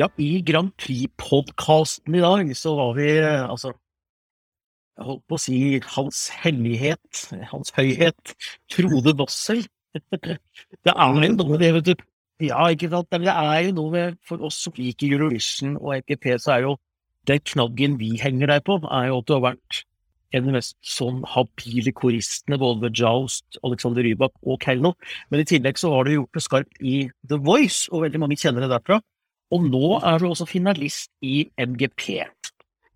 Ja, i Grand Prix-podkasten i dag så var vi altså Jeg holdt på å si Hans Hellighet, Hans Høyhet, Frode Wassel. Det er noe med det, vet du. Ja, ikke sant. Men det er jo noe med For oss som liker Eurovision og EGP, så er jo den knaggen vi henger deg på, er jo at du har vært en av de mest sånn habile koristene, både Joust, Alexander Rybak og Kelno. Men i tillegg så har du gjort det skarpt i The Voice, og veldig mange kjenner det derfra. Og nå er du også finalist i MGP.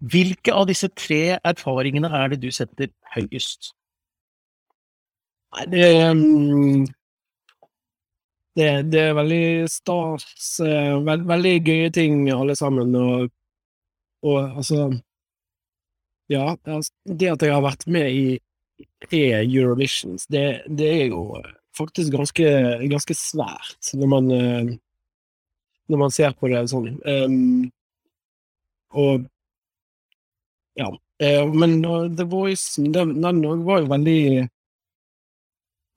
Hvilke av disse tre erfaringene er det du setter høyest? Nei, det, um, det, det er veldig stas. Uh, veld, veldig gøye ting, alle sammen. Og, og altså Ja, det at jeg har vært med i tre Eurovisions, det, det er jo faktisk ganske, ganske svært når man uh, når man ser på det sånn. Um, og ja. Uh, men uh, The Voice, den, òg var jo veldig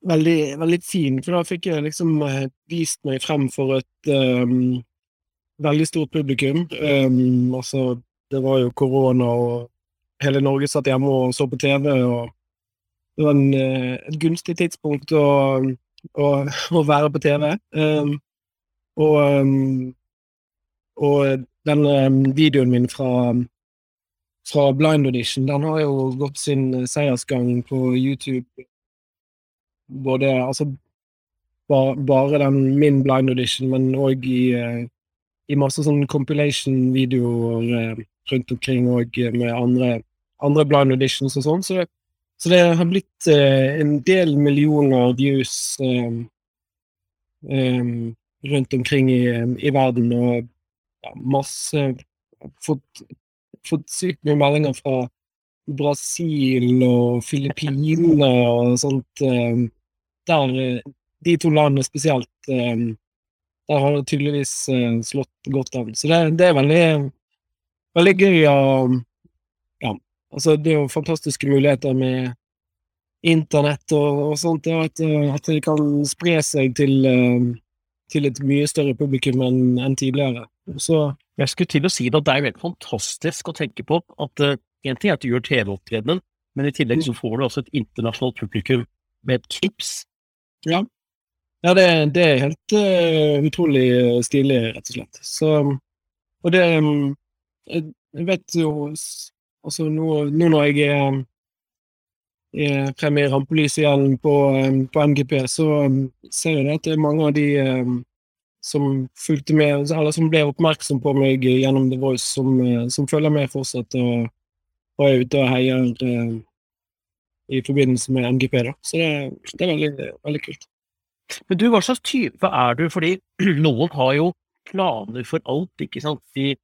Veldig, veldig fin, for da fikk jeg liksom uh, vist meg frem for et um, veldig stort publikum. Um, altså, det var jo korona, og hele Norge satt hjemme og så på TV, og det var en, et gunstig tidspunkt å, å, å være på TV. Um, og, um, og den um, videoen min fra, fra Blind Audition, den har jo gått sin seiersgang på YouTube. Både altså bar, bare den min Blind Audition, men òg i, uh, i masse sånn compilation-videoer uh, rundt omkring, og med andre, andre Blind Auditions og sånn. Så, så, det har blitt eh, en del millioner views. Eh, um, rundt omkring i, i verden, og ja, masse Fått, fått sykt mye meldinger fra Brasil og Filippinene og sånt. Um, der De to landene spesielt. Um, der har det tydeligvis uh, slått godt an. Så det, det er veldig, veldig gøy Ja, altså, det er jo fantastiske muligheter med internett og, og sånt, at, at det kan spre seg til uh, til et mye større publikum enn en tidligere. Så jeg skulle til å si at det er helt fantastisk å tenke på at uh, en ting er at du gjør TV-opptredenen, men i tillegg så får du også et internasjonalt publikum med et klips. Ja, ja det, det, er helt uh, utrolig stilig, rett og slett. Så, og det um, Jeg vet jo Altså, nå, nå når jeg er fremme i rampelyset igjen på, på, MGP, så ser jeg at det er mange av de som fulgte med, eller som ble oppmerksom på meg gjennom The Voice, som, som følger med fortsatt og, og, er ute og heier uh, i forbindelse med MGP. Da. Så det, det er veldig, veldig, kult. Men du, hva slags type er du? Fordi noen har jo planer for alt, ikke sant. De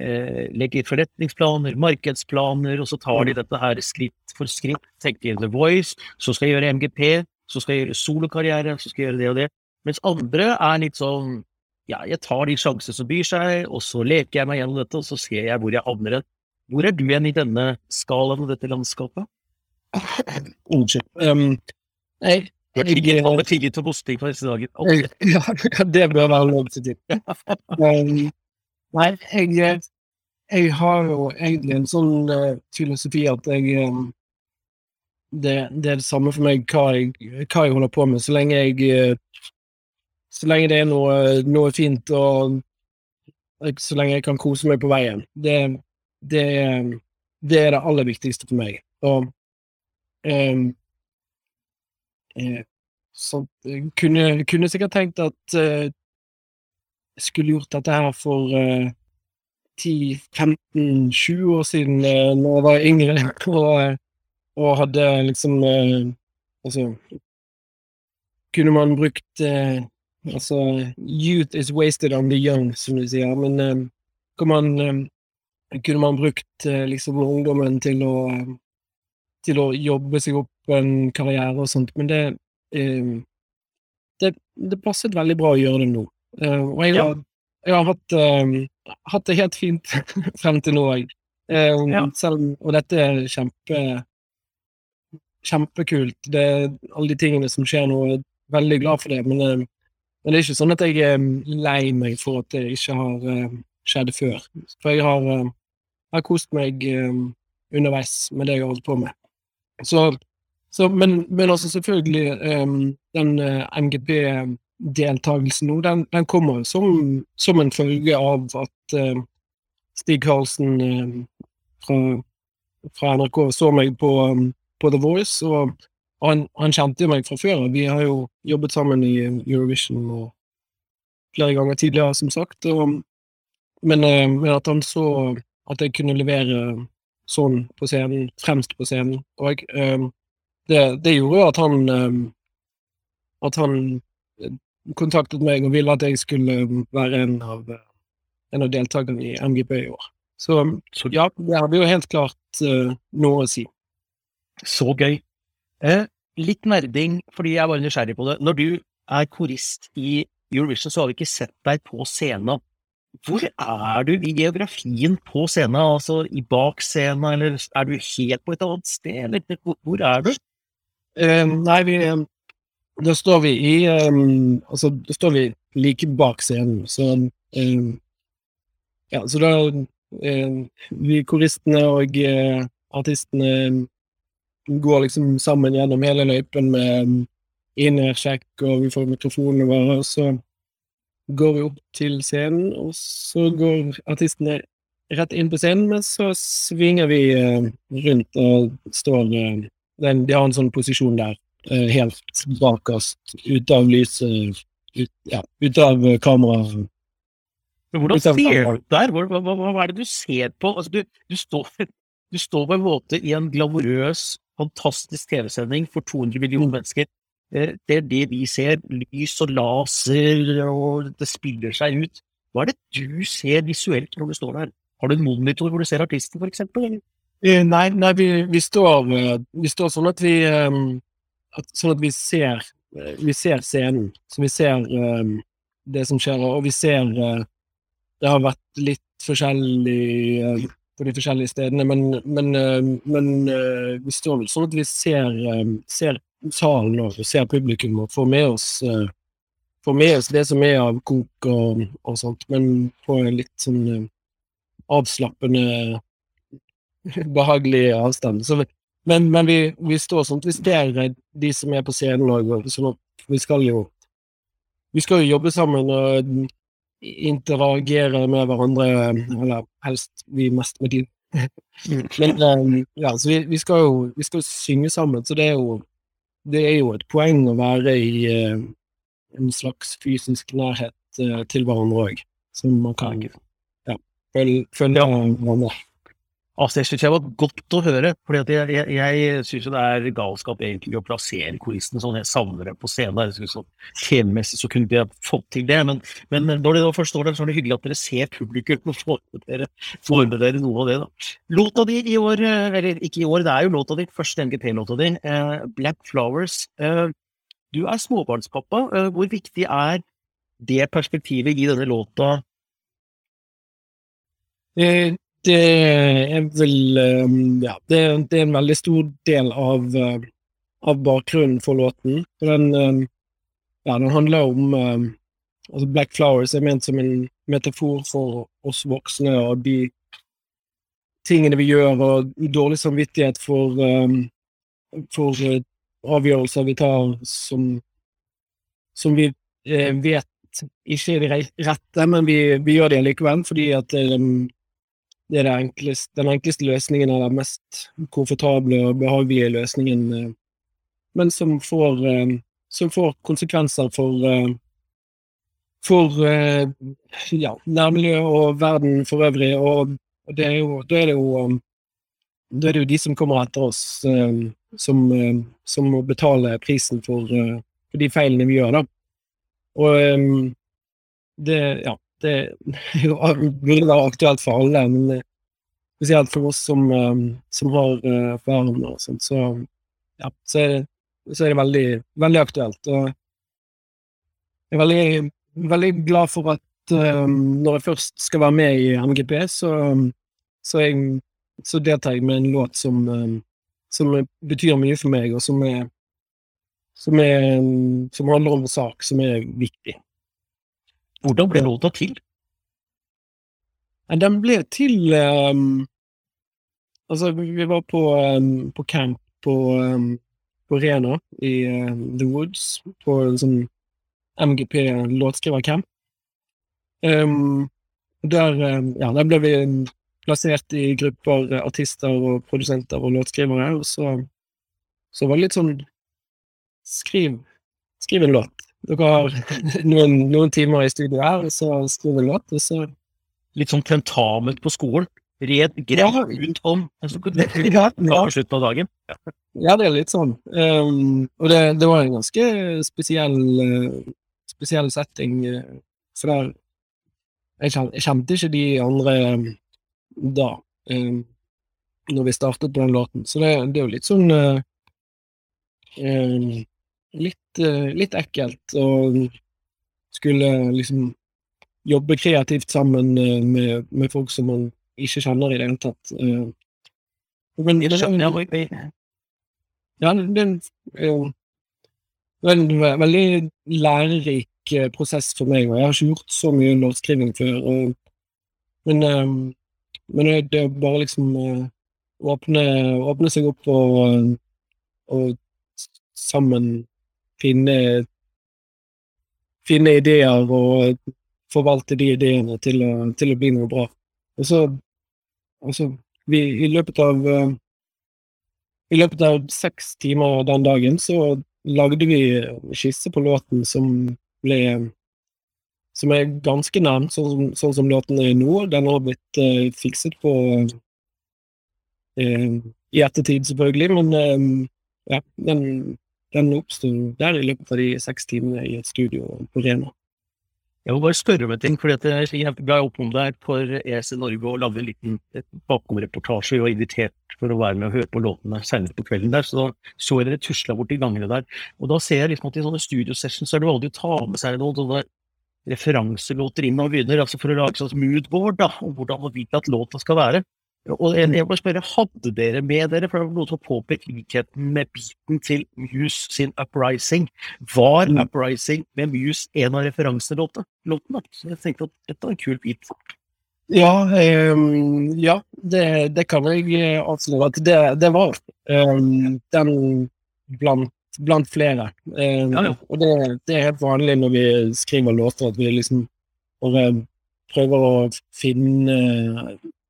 eh, legger forretningsplaner, markedsplaner, og så tar de mm. dette her skritt for skritt. Tenker The Voice, så skal jeg gjøre MGP, så skal jeg gjøre solokarriere, så skal jeg gjøre det og det. Mens andre er litt sånn ja, jeg tar de sjansene som byr seg, og så leker jeg meg gjennom dette, og så ser jeg hvor jeg havner. Hvor er du igjen i denne skalaen og dette landskapet? Unnskyld. Um, jeg, du har tilgitt, jeg, tilgitt til posting på disse dager. Okay. Ja, det bør være lov til um, Nei, jeg, jeg har jo egentlig en sånn uh, filosofi at jeg um, det, det, er det samme for meg hva jeg, hva jeg holder på med, så lenge jeg uh, Så lenge det er noe, noe, fint og så lenge jeg kan kose meg på veien. Det, det, det er det aller viktigste for meg. Og um, uh, så kunne, kunne sikkert tenkt at skulle gjort dette her for uh, 10-15-20 år siden, uh, når jeg var yngre, og, og hadde liksom uh, Altså Kunne man brukt uh, Altså Youth is wasted on the young, som du sier, men uh, kunne man, kunne man brukt liksom ungdommen til å til å jobbe seg opp en karriere og sånt, men det det, det passet veldig bra å gjøre det nå. Uh, og jeg, ja. har, jeg har hatt, um, hatt, det helt fint frem til nå, jeg. Um, ja. selv, og dette er kjempe kjempekult. Det er alle de tingene som skjer nå. Jeg er veldig glad for det. Men, men, det er ikke sånn at jeg er lei meg for at det ikke har skjedd før. For jeg har, eh, har kost meg eh, underveis med det jeg har holdt på med. Så, så men, men også selvfølgelig, eh, den eh, MGP-deltakelsen nå, den, den kommer som, som en følge av at eh, Stig Karlsen eh, fra, fra NRK så meg på, um, på The Voice, og han, han kjente meg fra før. Vi har jo jobbet sammen i Eurovision og flere ganger tidligere, som sagt. Og, men, eh, men at han så at jeg kunne levere sånn på scenen, fremst på scenen. Og eh, det, det gjorde at han eh, at han eh, kontaktet meg og ville at jeg skulle være en av, en av deltakerne i MGP i år. Så Så, ja, det hadde jo helt klart uh, noe å si. så gøy. Eh, litt nerding, fordi jeg var nysgjerrig på det. Når du er korist i Eurovision, så har vi ikke sett deg på scenen. Hvor er du i geografien på scenen? Altså i bak scenen, eller er du helt på et annet sted, eller hvor- er du? Uh, nei, vi eh, Da står vi i um, Altså, da står vi like bak scenen, så um, Ja, så da eh, Vi koristene og uh, artistene går liksom sammen gjennom hele løypen med innersjekk, og vi får mikrofonene våre, og så går vi opp til scenen, og så går artistene rett inn på scenen, men så svinger vi uh, rundt og står uh, den, De har en sånn posisjon der, helt bakerst, ute av lyset, ut, ja, ute av kameraet. kamera. Men hvordan ser du der? Hva, hva, hva, er det du ser på? Altså, du, du, står, du står på en måte i en glamorøs, fantastisk TV-sending for 200 millioner mennesker. Eh, Det er det vi ser. Lys og laser, og det spiller seg ut. Hva er det du ser visuelt når du står der? Har du en monitor hvor du ser artisten, eksempel? Eh, Nei, nei vi, vi, står, eh, vi står sånn at vi eh, at, Sånn at vi ser eh, Vi ser scenen. Så vi ser um, det som skjer, og vi ser uh, Det har vært litt forskjellig uh, på de forskjellige stedene, men, men, uh, men vi står vel sånn at vi ser, eh, ser salen og ser publikum og får med oss Får med oss det som er av kok og, og sånt, men på en litt sånn avslappende behagelig avstand. Så, men men vi, vi står sånn at vi ser de som er på scenen òg, sånn at vi skal jo Vi skal jo jobbe sammen og interagere med hverandre, eller helst vi mest med de. Men eh, ja, så vi, vi skal jo vi skal synge sammen, så det er jo det er jo et poeng å være i uh, en slags fysisk nærhet uh, til hverandre òg, som man kan ja, følge hverandre. Altså, det synes jeg var godt å høre, for jeg, jeg, jeg synes jo det er galskap egentlig å plassere koristene sånn. Jeg savner det på scenen. Jeg synes sånn, Temamessig så kunne vi fått til det, men, men når de da først står der, så er det hyggelig at dere ser publikum og får med noe av det. da. Låta di i år, eh, eller ikke i år, det er jo låta di, første NGP-låta di, eh, Black Flowers. Eh, du er småbarnspappa. Eh, hvor viktig er det perspektivet i denne låta? Det, er vel eh, Ja, det, det er en veldig stor del av, eh, av bakgrunnen for låten. Den, eh, ja, den handler om eh, altså Black Flowers er ment som en metafor for oss voksne og de tingene vi gjør, og dårlig samvittighet for, for eh, avgjørelser vi tar som, som vi eh, vet ikke er de rette, men vi, vi gjør det likevel fordi at eh, det er det enklest, den enkleste løsningen er den mest komfortable og behagelige løsningen, eh, men som får, eh, som får konsekvenser for eh, for ja, nærmiljøet og verden for øvrig, og, og det er jo, da er det jo da er det jo de som kommer etter oss, som, som må betale prisen for, for de feilene vi gjør, da. Og det, ja, det er jo- aktuelt for alle, men eh, spesielt for oss som, eh, som har eh, barn og sånt, så ja, så er det, så er det veldig, veldig aktuelt. Og jeg er veldig, veldig glad for at um, når jeg først skal være med i MGP, så, så, jeg, så deltar jeg med en låt som, som betyr mye for meg, og som er som, er, som handler om en sak som er viktig. Hvordan ble låta til? Den ble til um, Altså, vi var på, um, på camp på, um, på Rena i um, The Woods, på en sånn MGP låtskrivercamp. Um, der, ja, der ble vi plassert i grupper artister og produsenter og låtskrivere, og så, så var det litt sånn Skriv, skriv en låt. Dere har noen, noen timer i studio her, og så skriver en låt, og så Litt sånn tentamen på skolen. Red greit rundt om Avslutten av dagen. Ja, det er litt sånn. Um, og det, det var en ganske spesiell, uh, spesiell setting. Uh, for der jeg, kjen, jeg kjente ikke de andre um, da, um, når vi startet på den låten. Så det, det er jo litt sånn uh, litt, eh, litt ekkelt å skulle liksom jobbe kreativt sammen eh, med, med folk som man ikke kjenner i det hele tatt. eh. men det, er, oi. ja, det er en, en veldig lærerik prosess for meg, og jeg har ikke gjort så mye låtskriving før. Og, men, men det, er bare liksom å åpne, åpne seg opp og, og sammen finne finne ideer og forvalte de ideene til å, til å bli noe bra. Og så altså, vi, i løpet av eh, i løpet av seks timer den dagen så lagde vi skisse på låten som ble som er ganske nærmt sånn, sånn som låten er nå. Den har blitt eh, fikset på eh, i ettertid, selvfølgelig, men eh, ja, den, den oppsto der i løpet av de seks timene i et studio på Rena. Jeg må bare spørre om en ting, for jeg ble oppom der for ESC Norge og lagde en liten bakomreportasje Vi var invitert for å være med og høre på låtene senere på kvelden der, så så jeg dere tusla borti gangene der. Og da ser jeg liksom at i sånne studiosessions så er det vanlig å ta med seg noen sånne referanselåter inn og begynner, altså for å lage sånn moodboard da, om hvordan man vil at låta skal være. Og jeg, må spørre, hadde dere med dere, for det var noen som påpekte likheten med biten til Muse sin Uprising. Var Mm. Uprising med Muse en av referanselåtene? låtene? Så jeg tenkte at dette var en kul bit. Ja, um, ja det, det kan jeg eh, avsløre at det, det var Um, den blant, blant flere. Um, Ja, ja. Og det, det er helt vanlig når vi skriver låter, at vi liksom bare prøver å finne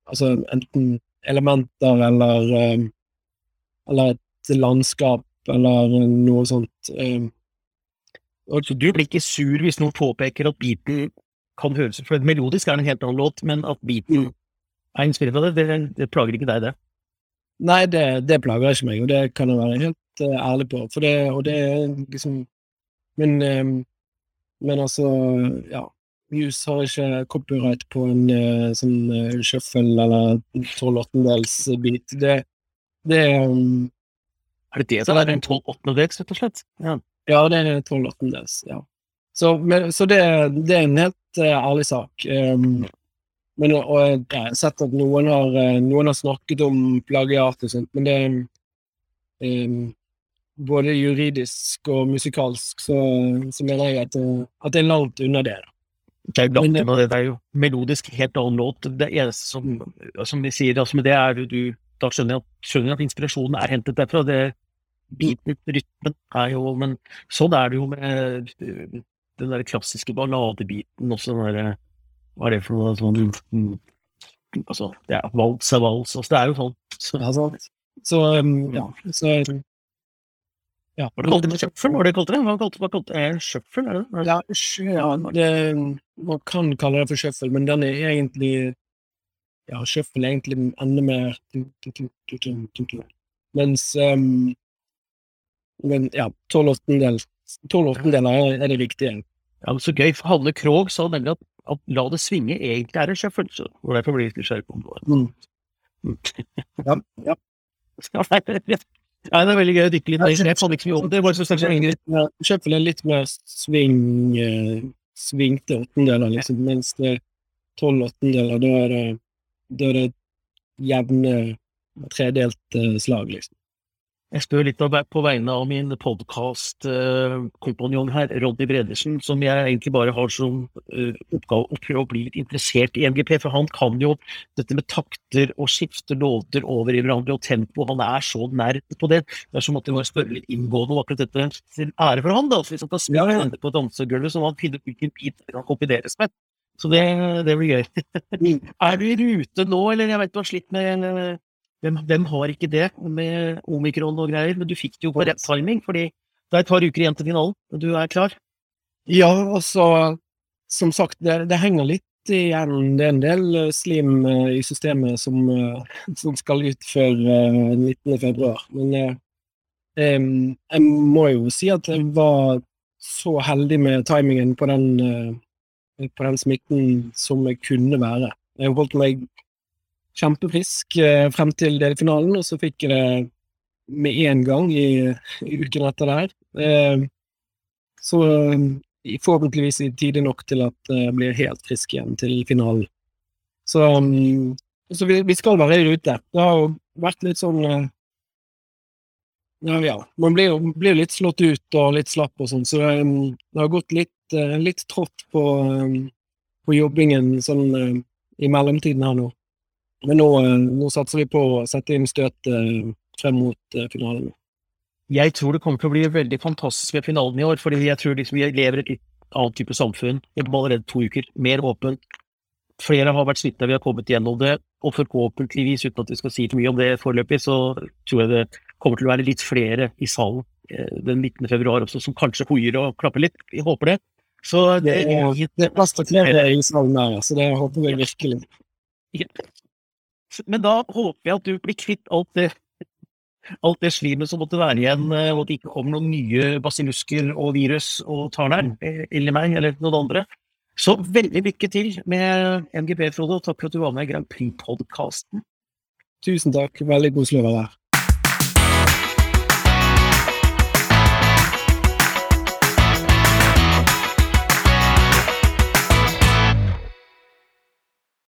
altså enten elementer eller ehm, eller et landskap eller noe sånt. Og Så du blir ikke sur hvis noen påpeker at beaten kan høres ut For melodisk er det en helt annen låt, men at beaten er inspirert av det, det, det plager ikke deg, det? Nei, det, det plager ikke meg, og det kan jeg være helt eh, ærlig på. For det, og det er liksom Men, eh, men altså, ja. Muse har ikke copyright på en uh, sånn uh, shuffle eller tolv åttendels bit. Det, det um, Er det det det er? En tolv åttendedels, rett og slett? Ja. Ja, det er tolv åttendels, ja. Så, men, så det, det er en helt uh, ærlig sak. Um, men og, jeg har sett at noen har, noen har snakket om plagiat og sånt, men det um, Både juridisk og musikalsk så, så mener jeg at, at det er langt unna det. da. Det er jo Men- langt det. Det er jo melodisk helt annen låt. Det eneste som, som vi sier, altså det er du, da skjønner jeg, at, skjønner jeg at inspirasjonen er hentet derfra. Det Beaten, rytmen, er jo Men sånn er det jo med øh, den der klassiske balladebiten også, den derre Hva er det for noe sånn Altså, Altså, er vals er vals. Altså, det er jo sånn. Så, Ja. Så um, ja, så ja. Var det kalt det sjøffel? Var det kalt det? Hva kalte, hva kalte sjøffel. Er det det? Ja, ja det, man kan kalle det for sjøffel, men den er egentlig Ja, sjøffel er egentlig enda mer. Mens um, Men ja, tolv åttendeler tolv er, er det riktige. Ja, men Så gøy. for Hanne Krogh sa nemlig at, at la det svinge egentlig er en sjøffel. Så derfor blir jeg litt nysgjerrig på om det var Mm. Mm. Ja, ja. Ja, det er det er veldig gøy å dykke litt ned. Jeg fant ikke mye om det. Bare så kanskje egentlig Ja, Shuffle er litt mer sving eh, svingte åttendeler, liksom, mens det er tolv åttendeler, da er det da er det jevne tredelt eh, slag, liksom. Jeg spør litt på vegne av min podkastkompanjong her, Roddy Bredersen, som jeg egentlig bare har som oppgave å prøve å bli litt interessert i MGP, for han kan jo dette med takter og skifte låter over i hverandre og tempo, han er så nær på det. Det er som at jeg må spørre litt inngående om akkurat dette til ære for han, da. Hvis han kan spille ja, ja. på dansegulvet, så må han finne ut hvilken bit det kan kombineres med. Så det, det blir gøy. er du i rute nå, eller jeg vet du har slitt med hvem, hvem, har ikke det med omikron og greier? Men du fikk det jo på rett timing, fordi det er et par uker igjen til finalen, og du er klar? Ja, altså Som sagt, det, det henger litt igjen. Det er en del eh, slim uh, i systemet som, uh, som, skal ut før uh, 19. februar. Men um, jeg må jo si at jeg var så heldig med timingen på den, på den smitten som jeg kunne være. Jeg holdt meg kjempefrisk eh, frem til delfinalen, og så fikk jeg det med en gang i, i uken etter der. Eh, så eh, forhåpentligvis i tide nok til at jeg blir helt frisk igjen til finalen. Så, mm, så vi, vi, skal være i rute. Det har jo vært litt sånn ja, ja. Man blir jo litt slått ut og litt slapp og sånn, så det, har gått litt, litt trått på, på jobbingen sånn i mellomtiden her nå. Men nå, eh, nå, satser vi på å sette inn støtet eh, frem mot eh, finalen. Jeg tror det kommer til å bli veldig fantastisk med finalen i år, fordi jeg tror liksom vi lever i et annet type samfunn. Vi er allerede to uker, mer åpent. Flere har vært smitta, vi har kommet gjennom det. Og forhåpentligvis, uten at vi skal si for mye om det foreløpig, så tror jeg det kommer til å være litt flere i salen den 19. februar også, som kanskje hoier og klapper litt. Vi håper det. Så det, det er, det er plass til flere i salen der, så det håper vi virkelig. Men da håper jeg at du blir kvitt alt det, alt det slimet som måtte være igjen, eh, og at det ikke kommer noen nye basilusker og virus og tar deg, eh, eller meg, eller noen andre. Så veldig lykke til med MGP, Frode, og takk for at du var med i Grand Prix-podkasten. Tusen takk. Veldig koselig å være.